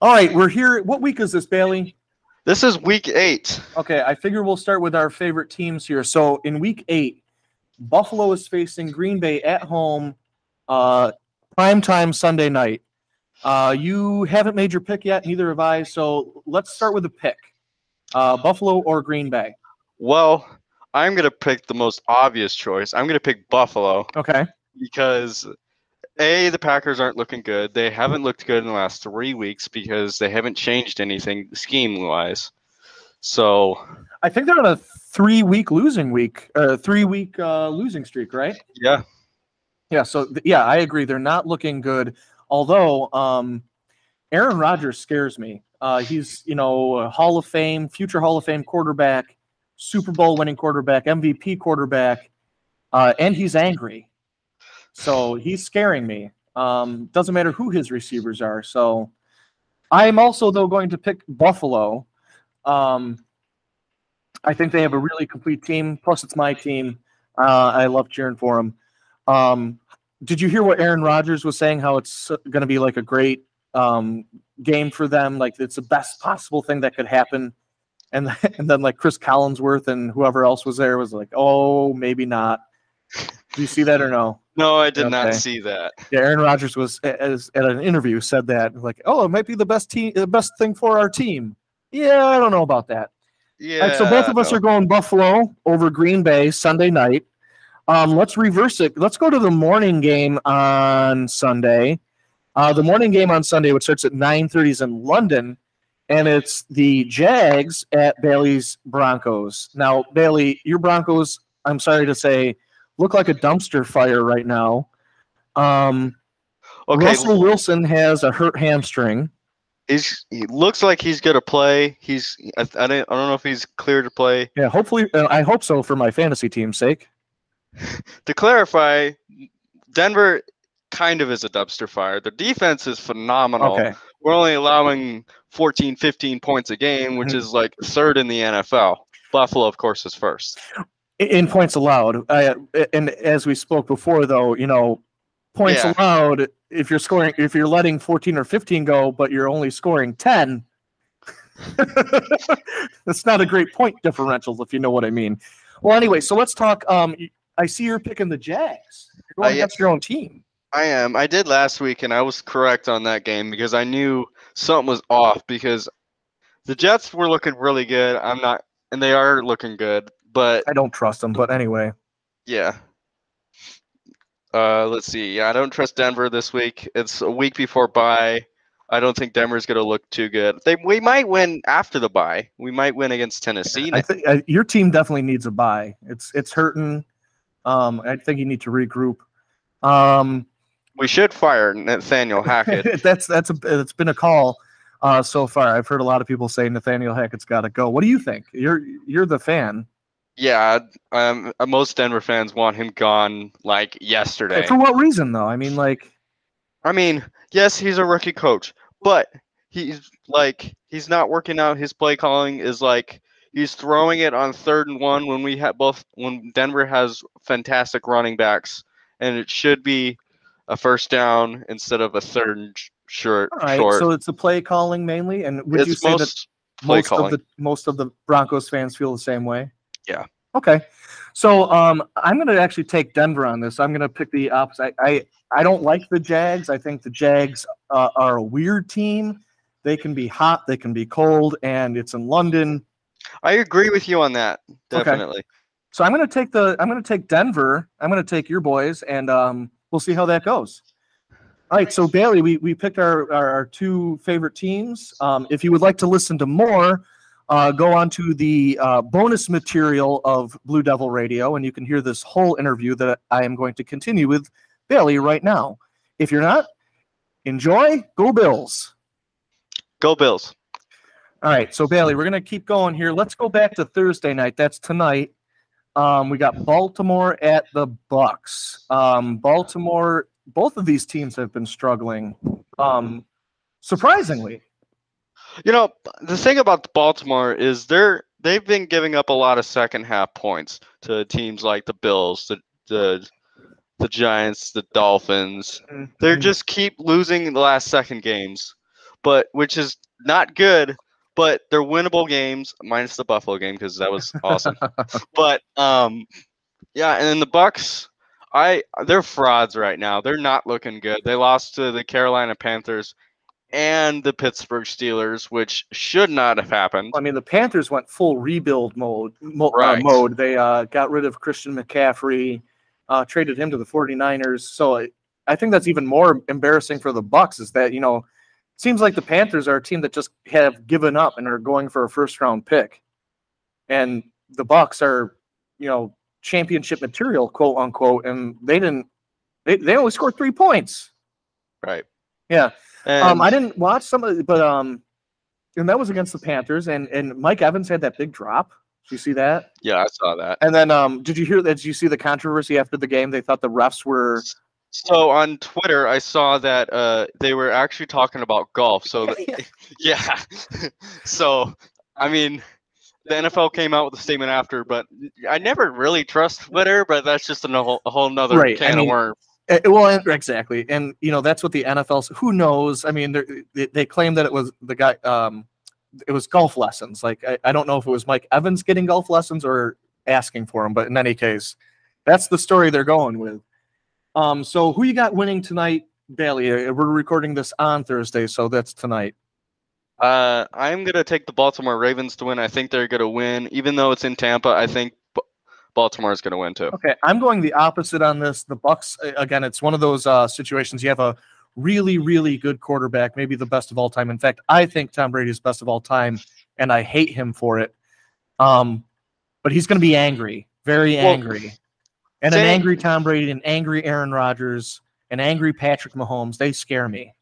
All right, we're here. What week is this, Bailey? This is week eight. Okay, I figure we'll start with our favorite teams here. So in week eight, Buffalo is facing Green Bay at home, uh, prime time Sunday night. Uh, you haven't made your pick yet, neither have I. So let's start with a pick: uh, Buffalo or Green Bay. Well, I'm gonna pick the most obvious choice. I'm gonna pick Buffalo Okay. because a the Packers aren't looking good. They haven't looked good in the last three weeks because they haven't changed anything scheme wise. So I think they're on a three-week losing week, uh, three-week uh, losing streak, right? yeah, Yeah. So th- yeah, I agree. They're not looking good. Although um, Aaron Rodgers scares me. Uh, he's you know a Hall of Fame, future Hall of Fame quarterback, Super Bowl winning quarterback, MVP quarterback, uh, and he's angry. So he's scaring me. Um, doesn't matter who his receivers are. So I'm also though going to pick Buffalo. Um, I think they have a really complete team. Plus, it's my team. Uh, I love cheering for them. Um, did you hear what Aaron Rodgers was saying? How it's going to be like a great um, game for them. Like it's the best possible thing that could happen. And and then like Cris Collinsworth and whoever else was there was like, oh, maybe not. Do you see that or no? No, I did not see that. Yeah, Aaron Rodgers was as, at an interview said that like, oh, it might be the best team, the best thing for our team. Yeah, I don't know about that. Yeah. Right, so both of us are going Buffalo over Green Bay Sunday night. Um, let's reverse it. Let's go to the morning game on Sunday. Uh, the morning game on Sunday, which starts at 9:30, is in London, and it's the Jags at Bailey's Broncos. Now, Bailey, your Broncos, I'm sorry to say, look like a dumpster fire right now. Um, Okay, Russell Wilson has a hurt hamstring. he's he looks like he's gonna play. He's I, I don't I don't know if he's clear to play. Yeah, hopefully, uh, I hope so for my fantasy team's sake. To clarify, Denver kind of is a dumpster fire. Their defense is phenomenal. Okay. We're only allowing 14, 15 points a game, which Mhm. is like third in the NFL. Buffalo, of course, is first. In points allowed. Uh, and as we spoke before, though, you know, points Yeah. allowed. If you're scoring, if you're letting 14 or 15 go, but you're only scoring 10, that's not a great point differential, if you know what I mean. Well, anyway, so let's talk. Um, I see you're picking the Jags. You're going Uh, yeah. against your own team. I am. I did last week, and I was correct on that game because I knew something was off because the Jets were looking really good. I'm not, and they are looking good, but I don't trust them, but anyway. yeah. Uh, let's see. Yeah, I don't trust Denver this week. It's a week before bye. I don't think Denver's going to look too good. They we might win after the bye. We might win against Tennessee. I think uh, your team definitely needs a bye. It's it's hurting. Um, I think you need to regroup. Um, we should fire Nathaniel Hackett. that's that's a it's been a call uh, so far. I've heard a lot of people say Nathaniel Hackett's got to go. What do you think? You're you're the fan. Yeah, um, most Denver fans want him gone like yesterday. For what reason though? I mean, like I mean, yes, he's a rookie coach, but he's like he's not working out. His play calling is like he's throwing it on third and one when we have both when Denver has fantastic running backs, and it should be a first down instead of a third and short. all right. short. So it's the play calling mainly, and would you say that most play most calling. of the most of the Broncos fans feel the same way? Yeah. Okay. So um, I'm going to actually take Denver on this. I'm going to pick the opposite. I, I I don't like the Jags. I think the Jags uh, are a weird team. They can be hot, they can be cold, and it's in London. I agree with you on that. Okay. Definitely. So I'm going to take the I'm going to take Denver. I'm going to take your boys, and um, we'll see how that goes. All right. So Bailey, we we picked our our, our two favorite teams. Um, if you would like to listen to more, uh, go on to the uh, bonus material of Blue Devil Radio, and you can hear this whole interview that I am going to continue with Bailey right now. If you're not, enjoy. Go Bills. Go Bills. All right, so Bailey, we're gonna keep going here. Let's go back to Thursday night. That's tonight. Um, we got Baltimore at the Bucs. Um, Baltimore. Both of these teams have been struggling. Um, surprisingly, You know, the thing about Baltimore is they're they've been giving up a lot of second half points to teams like the Bills, the the the Giants, the Dolphins. They Mhm. just keep losing the last second games. but which is not good. But they're winnable games, minus the Buffalo game because that was awesome. but um, yeah, and then the Bucs, I they're frauds right now. They're not looking good. They lost to the Carolina Panthers and the Pittsburgh Steelers, which should not have happened. I mean, the Panthers went full rebuild mode. Mo- uh, Right. mode. They uh, got rid of Christian McCaffrey, uh, traded him to the 49ers. So I- I think that's even more embarrassing for the Bucs. Is that you know, it seems like the Panthers are a team that just have given up and are going for a first round pick, and the Bucs are, you know, championship material, quote unquote, and they didn't. They, they only scored three points. Right. Yeah. And Um, I didn't watch some of it, but um, and that was against the Panthers, and and Mike Evans had that big drop. Did you see that? yeah, I saw that. And then um, did you hear that? Did you see the controversy after the game? They thought the refs were. So on Twitter, I saw that uh, they were actually talking about golf. So th- yeah, so I mean, the NFL came out with a statement after, but I never really trust Twitter. But that's just a whole, a whole nother Right, I can mean, of worms. Uh, well, and- exactly, and you know that's what the NFL. 's- Who knows? I mean, they're- they they claim that it was the guy. Um, it was golf lessons. Like I, I don't know if it was Mike Evans getting golf lessons or asking for them, but in any case, that's the story they're going with. Um, so who you got winning tonight, Bailey? Uh, We're recording this on Thursday, so that's tonight. Uh, I'm gonna take the Baltimore Ravens to win. I think they're gonna win, even though it's in Tampa. I think B- Baltimore's gonna win too. Okay, I'm going the opposite on this. The Bucs again, it's one of those uh, situations you have a really, really good quarterback, maybe the best of all time. In fact, I think Tom Brady is best of all time, and I hate him for it. Um, but he's going to be angry, very Well, angry, and an angry Tom Brady, an angry Aaron Rodgers, an angry Patrick Mahomes. They scare me.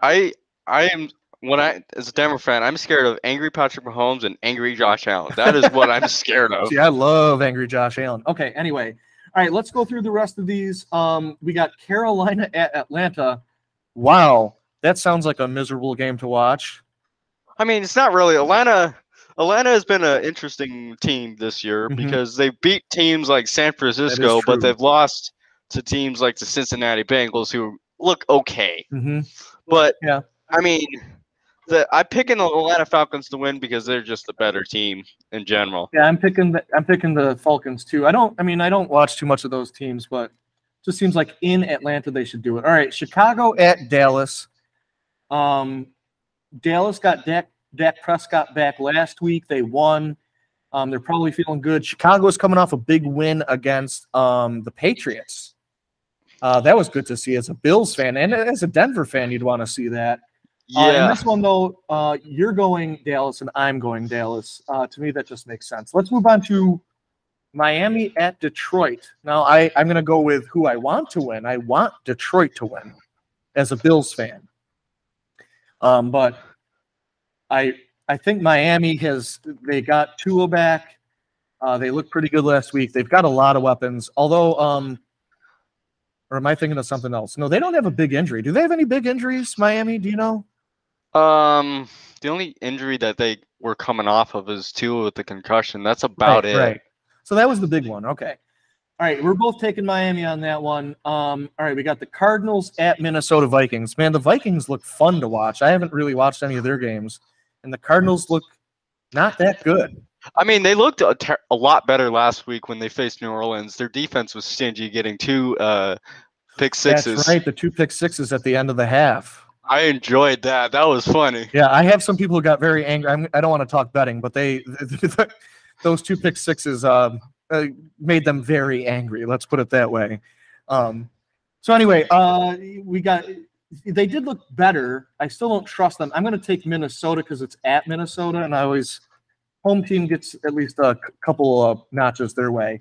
I I am when I as a Denver fan, I'm scared of angry Patrick Mahomes and angry Josh Allen. That is what I'm scared of. See, I love angry Josh Allen. Okay, anyway. All right, let's go through the rest of these. Um, we got Carolina at Atlanta. Wow, that sounds like a miserable game to watch. I mean, it's not really Atlanta. Atlanta has been an interesting team this year Mhm. because they beat teams like San Francisco, but they've lost to teams like the Cincinnati Bengals, who look okay. Mm-hmm. But Yeah. I mean, the I'm picking the Atlanta Falcons to win because they're just a better team in general. Yeah, I'm picking the I'm picking the Falcons too. I don't I mean I don't watch too much of those teams, but just seems like in Atlanta they should do it. All right, Chicago at Dallas. Um Dallas got Dak, Dak Prescott back last week. They won. Um, they're probably feeling good. Chicago is coming off a big win against um, the Patriots. Uh, that was good to see as a Bills fan and as a Denver fan. You'd want to see that. Uh, in this one, though, uh, you're going Dallas and I'm going Dallas. Uh, to me, that just makes sense. Let's move on to Miami at Detroit. Now, I, I'm going to go with who I want to win. I want Detroit to win as a Bills fan. Um, but I I think Miami has they got Tua back. Uh, they looked pretty good last week. They've got a lot of weapons. Although, um, or am I thinking of something else? No, they don't have a big injury. Do they have any big injuries, Miami? Do you know? Um, the only injury that they were coming off of is Tua with the concussion. That's about right, it. Right. So that was the big one. Okay. All right, we're both taking Miami on that one. Um, all right, we got the Cardinals at Minnesota Vikings. Man, the Vikings look fun to watch. I haven't really watched any of their games, and the Cardinals look not that good. I mean, they looked a, ter- a lot better last week when they faced New Orleans. Their defense was stingy, getting two uh, pick sixes. That's right. The two pick sixes at the end of the half. I enjoyed that. That was funny. Yeah, I have some people who got very angry. I'm, I don't want to talk betting, but they those two pick sixes um, uh, made them very angry. Let's put it that way. Um, so anyway, uh, we got they did look better. I still don't trust them. I'm going to take Minnesota because it's at Minnesota, and I always home team gets at least a couple of notches their way.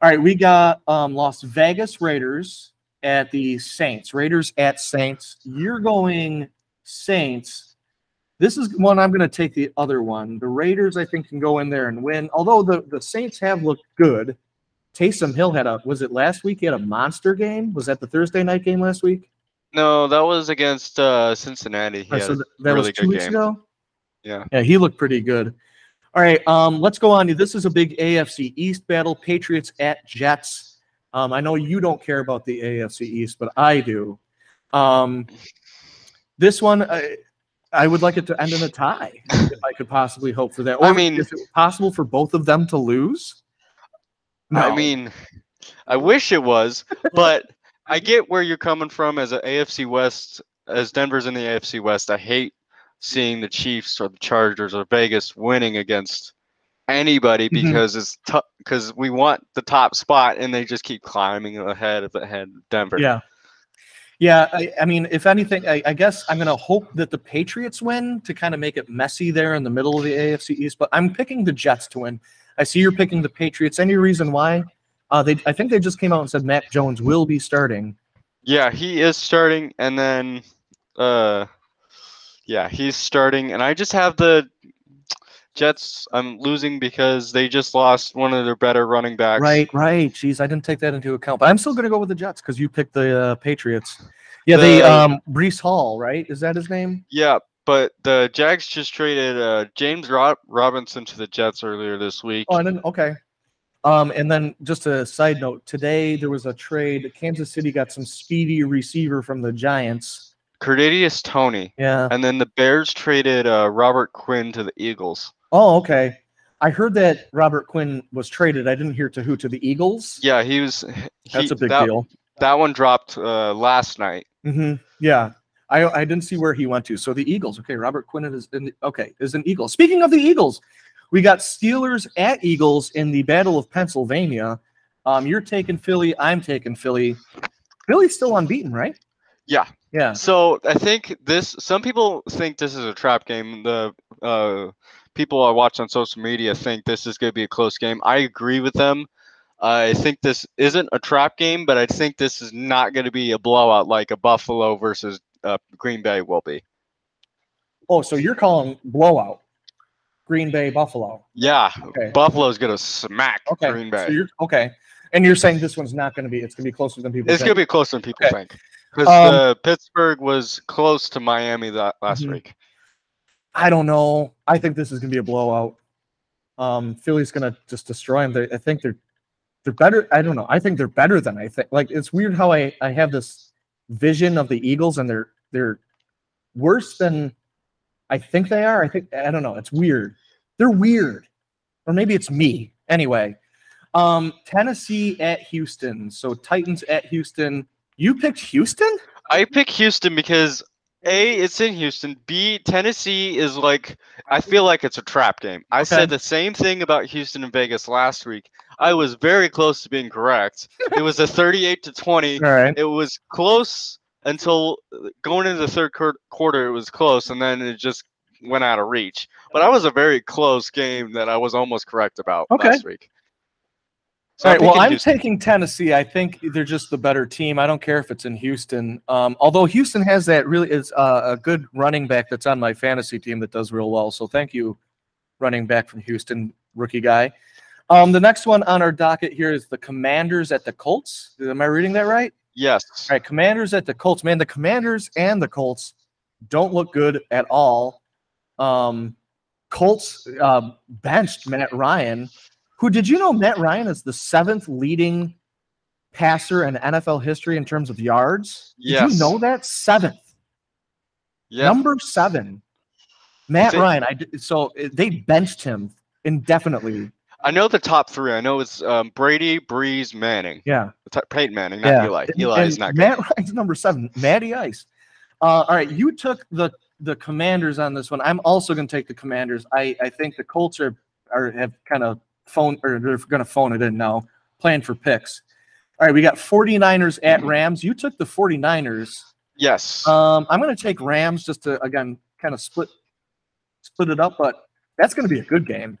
All right, we got um, Las Vegas Raiders at the Saints. Raiders at Saints. You're going Saints. This is one I'm going to take the other one. The Raiders, I think, can go in there and win. Although the, the Saints have looked good. Taysom Hill had a was it last week? He had a monster game. Was that the Thursday night game last week? No, that was against uh, Cincinnati. Or Yeah, so th- that really was two good weeks game. ago. Yeah. Yeah, he looked pretty good. All right, um, let's go on. This is a big AFC East battle. Patriots at Jets. Um, I know you don't care about the AFC East, but I do. Um, This one, I, I would like it to end in a tie if I could possibly hope for that. Or I mean- is it possible for both of them to lose? No. I mean, I wish it was, but I get where you're coming from as a AFC West, as Denver's in the AFC West. I hate seeing the Chiefs or the Chargers or Vegas winning against anybody Mhm. because it's tough because we want the top spot and they just keep climbing ahead of ahead Denver. Yeah. Yeah, I, I mean, if anything, I, I guess I'm going to hope that the Patriots win to kind of make it messy there in the middle of the AFC East. But I'm picking the Jets to win. I see you're picking the Patriots. Any reason why? Uh, they, I think they just came out and said Mac Jones will be starting. Yeah, he is starting, and then, uh, yeah, he's starting, and I just have the Jets. I'm losing because they just lost one of their better running backs. Right, right. Jeez, I didn't take that into account. But I'm still going to go with the Jets because you picked the uh, Patriots. Yeah, they The- um Breece Hall, right? Is that his name? Yeah, but the Jags just traded uh, James Rob- Robinson to the Jets earlier this week. Oh, I didn't. Okay. Um, and then just a side note: today there was a trade. Kansas City got some speedy receiver from the Giants. Kadarius Toney, Yeah. and then the Bears traded uh, Robert Quinn to the Eagles. Oh, okay. I heard that Robert Quinn was traded. I didn't hear to who to the Eagles. Yeah, he was. That's a big that, deal. That one dropped uh, last night. hmm Yeah. I, I didn't see where he went to. So the Eagles. Okay, Robert Quinn is in, okay is an Eagle. Speaking of the Eagles, we got Steelers at Eagles in the Battle of Pennsylvania. Um, you're taking Philly. I'm taking Philly. Philly's still unbeaten, right? Yeah. Yeah. So I think this. Some people think this is a trap game. The uh, people I watch on social media think this is going to be a close game. I agree with them. I think this isn't a trap game, but I think this is not going to be a blowout like a Buffalo versus uh, Green Bay will be. Oh, so you're calling blowout Green Bay Buffalo. Yeah, Okay. Buffalo's going to smack Okay. Green So Bay. you're okay. And you're saying this one's not going to be. It's going to be closer than people. It's think. going to be closer than people Okay. think. Because Um, Pittsburgh was close to Miami that last Mhm. week. I don't know. I think this is going to be a blowout. Um, Philly's going to just destroy them. They, I think they're they're better. I don't know. I think they're better than I think. Like it's weird how I I have this vision of the Eagles and they're they're worse than I think they are. I think I don't know. It's weird. They're weird, or maybe it's me. Anyway, um, Tennessee at Houston. So Titans at Houston. You picked Houston? I pick Houston because A, it's in Houston. B, Tennessee is like I feel like it's a trap game. I Okay. said the same thing about Houston and Vegas last week. I was very close to being correct. It was a 38 to 20. All right. It was close until going into the third quar- quarter. It was close, and then it just went out of reach. But I was a very close game that I was almost correct about Okay. last week. So All right. Well, I'm taking Tennessee. I think they're just the better team. I don't care if it's in Houston. Um, although Houston has that really is uh, a good running back that's on my fantasy team that does real well. So thank you, running back from Houston, rookie guy. Um, the next one on our docket here is the Commanders at the Colts. Am I reading that right? yes. All right, Commanders at the Colts. Man, the Commanders and the Colts don't look good at all. Um, Colts uh, benched Matt Ryan, who did you know Matt Ryan is the seventh leading passer in NFL history in terms of yards? Did Yes. you know that? Seventh. Yeah. Number seven. Matt They- Ryan. I so uh, they benched him indefinitely. I know the top three. I know it's um, Brady, Brees, Manning. Yeah. T- Peyton Manning, not Eli. And- Eli is not good. Matt Ryan's number seven. Matty Ice. Uh, all right, you took the the Commanders on this one. I'm also going to take the Commanders. I I think the Colts are are have kind of phone or they're going to phone it in now, Plan for picks. All right, we got 49ers at Rams. You took the 49ers. Yes. Um, I'm going to take Rams just to again kind of split split it up, but that's going to be a good game.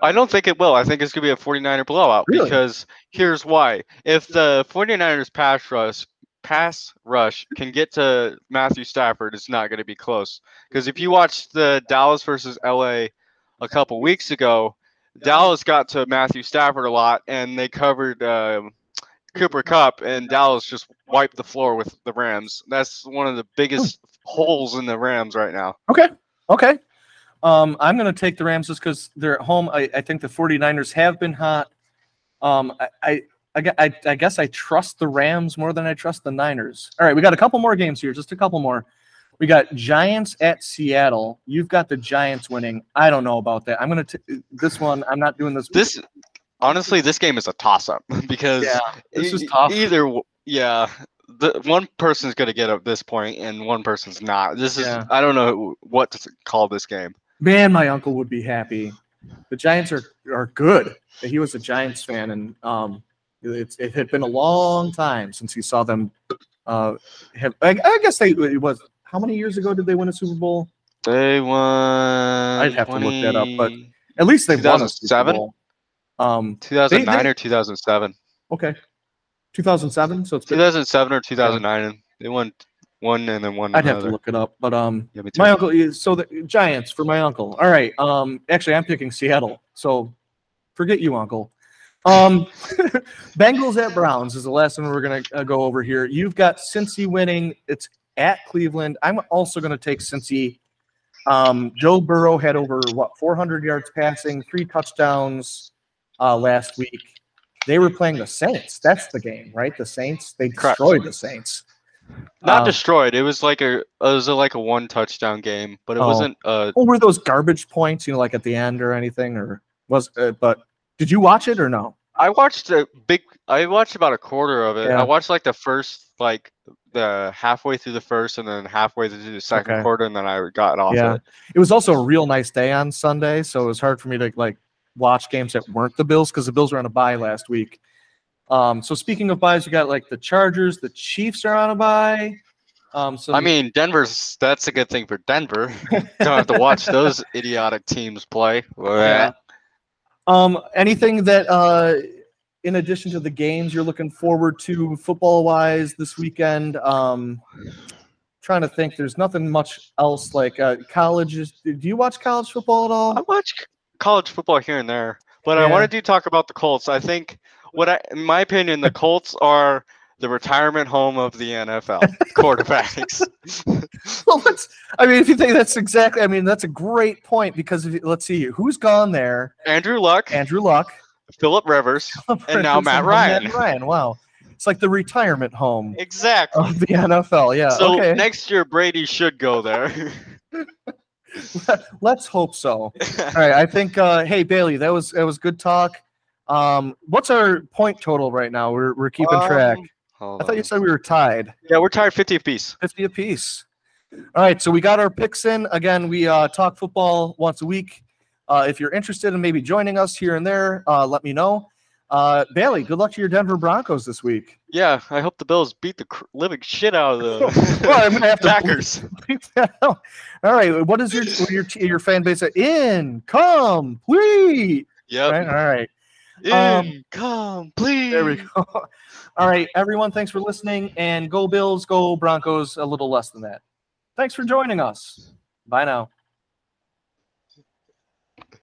I don't think it will. I think it's going to be a 49er blowout Really? because here's why. If the 49ers pass rush pass rush can get to Matthew Stafford, it's not going to be close. Because if you watch the Dallas versus LA a couple weeks ago, Dallas got to Matthew Stafford a lot and they covered um Cooper Kupp and Dallas just wiped the floor with the Rams. That's one of the biggest holes in the Rams right now. Okay. Okay. Um, I'm going to take the Rams just because they're at home. I, I think the 49ers have been hot. Um, I, I, I, I, I guess I trust the Rams more than I trust the Niners. All right, we got a couple more games here, just a couple more. We got Giants at Seattle. You've got the Giants winning. I don't know about that. I'm gonna t- this one. I'm not doing this. This honestly, this game is a toss-up because yeah, this is tough. Either yeah, the one person's gonna get up this point and one person's not. This is Yeah. I don't know what to call this game. Man, my uncle would be happy. The Giants are are good. He was a Giants fan, and um, it's it had been a long time since he saw them. Uh, have I, I guess they it was how many years ago did they win a Super Bowl? They won. I'd have to look that up, but At least they won a Super 2007? Bowl. Um, 2009 they- or 2007. okay, 2007. So it's 2007 or 2009. and They won one and then one I'd have to look it up, but um, Yeah. My uncle is so the Giants for my uncle. All right. Um, actually, I'm picking Seattle. So forget you, uncle. Um, Bengals at Browns is the last one we're gonna uh, go over here. You've got Cincy winning. It's at Cleveland. I'm also gonna take Cincy. Um, Joe Burrow had over what 400 yards passing, three touchdowns uh, last week. They were playing the Saints. That's the game, right? The Saints. They Correct. destroyed the Saints. Not Um, destroyed. It was like a it was a, like a one touchdown game, but it Oh. wasn't. Uh, Well, were those garbage points, you know, like at the end or anything, or was? Uh, but did you watch it or no? I watched a big. I watched about a quarter of it. Yeah. I watched like the first like the halfway through the first and then halfway through the second Okay. quarter, and then I got off Yeah. it. It was also a real nice day on Sunday, so it was hard for me to like watch games that weren't the Bills because the Bills were on a bye last week. Um, so speaking of byes, you got like the Chargers, the Chiefs are on a bye. Um, so I mean, Denver's. That's a good thing for Denver. Don't have to watch those idiotic teams play. Yeah. Um, anything that uh, in addition to the games you're looking forward to football wise this weekend? Um, trying to think. There's nothing much else like uh, college. Is, do you watch college football at all? I watch college football here and there, but I wanted to talk about the Colts. I think what I, in my opinion, the Colts are the retirement home of the NFL quarterbacks. well, let's. I mean, if you think that's exactly, I mean, that's a great point because if let's see who's gone there. Andrew Luck, Andrew Luck, Philip Rivers, And now Matt Matt Ryan. Ryan. Wow, it's like the retirement home exactly. of the NFL. Yeah. So okay. next year Brady should go there. Let's hope so. All right. I think. Uh, hey Bailey, that was that was good talk. Um, what's our point total right now? We're we're keeping track. Um, hold I thought you said we were tied. yeah, we're tied 50 apiece. 50 apiece. All right, so we got our picks in. Again, we uh, talk football once a week. Uh, if you're interested in maybe joining us here and there, uh, let me know. Uh, Bailey, good luck to your Denver Broncos this week. Yeah, I hope the Bills beat the cr- living shit out of the Well, I'm gonna have to Packers. bleep that out. All right, what is your your your fan base at? Incomplete. Yep. Right, all right. Um, Incomplete. There we go. All right, everyone, thanks for listening. And go Bills, go Broncos, a little less than that. Thanks for joining us. Bye now.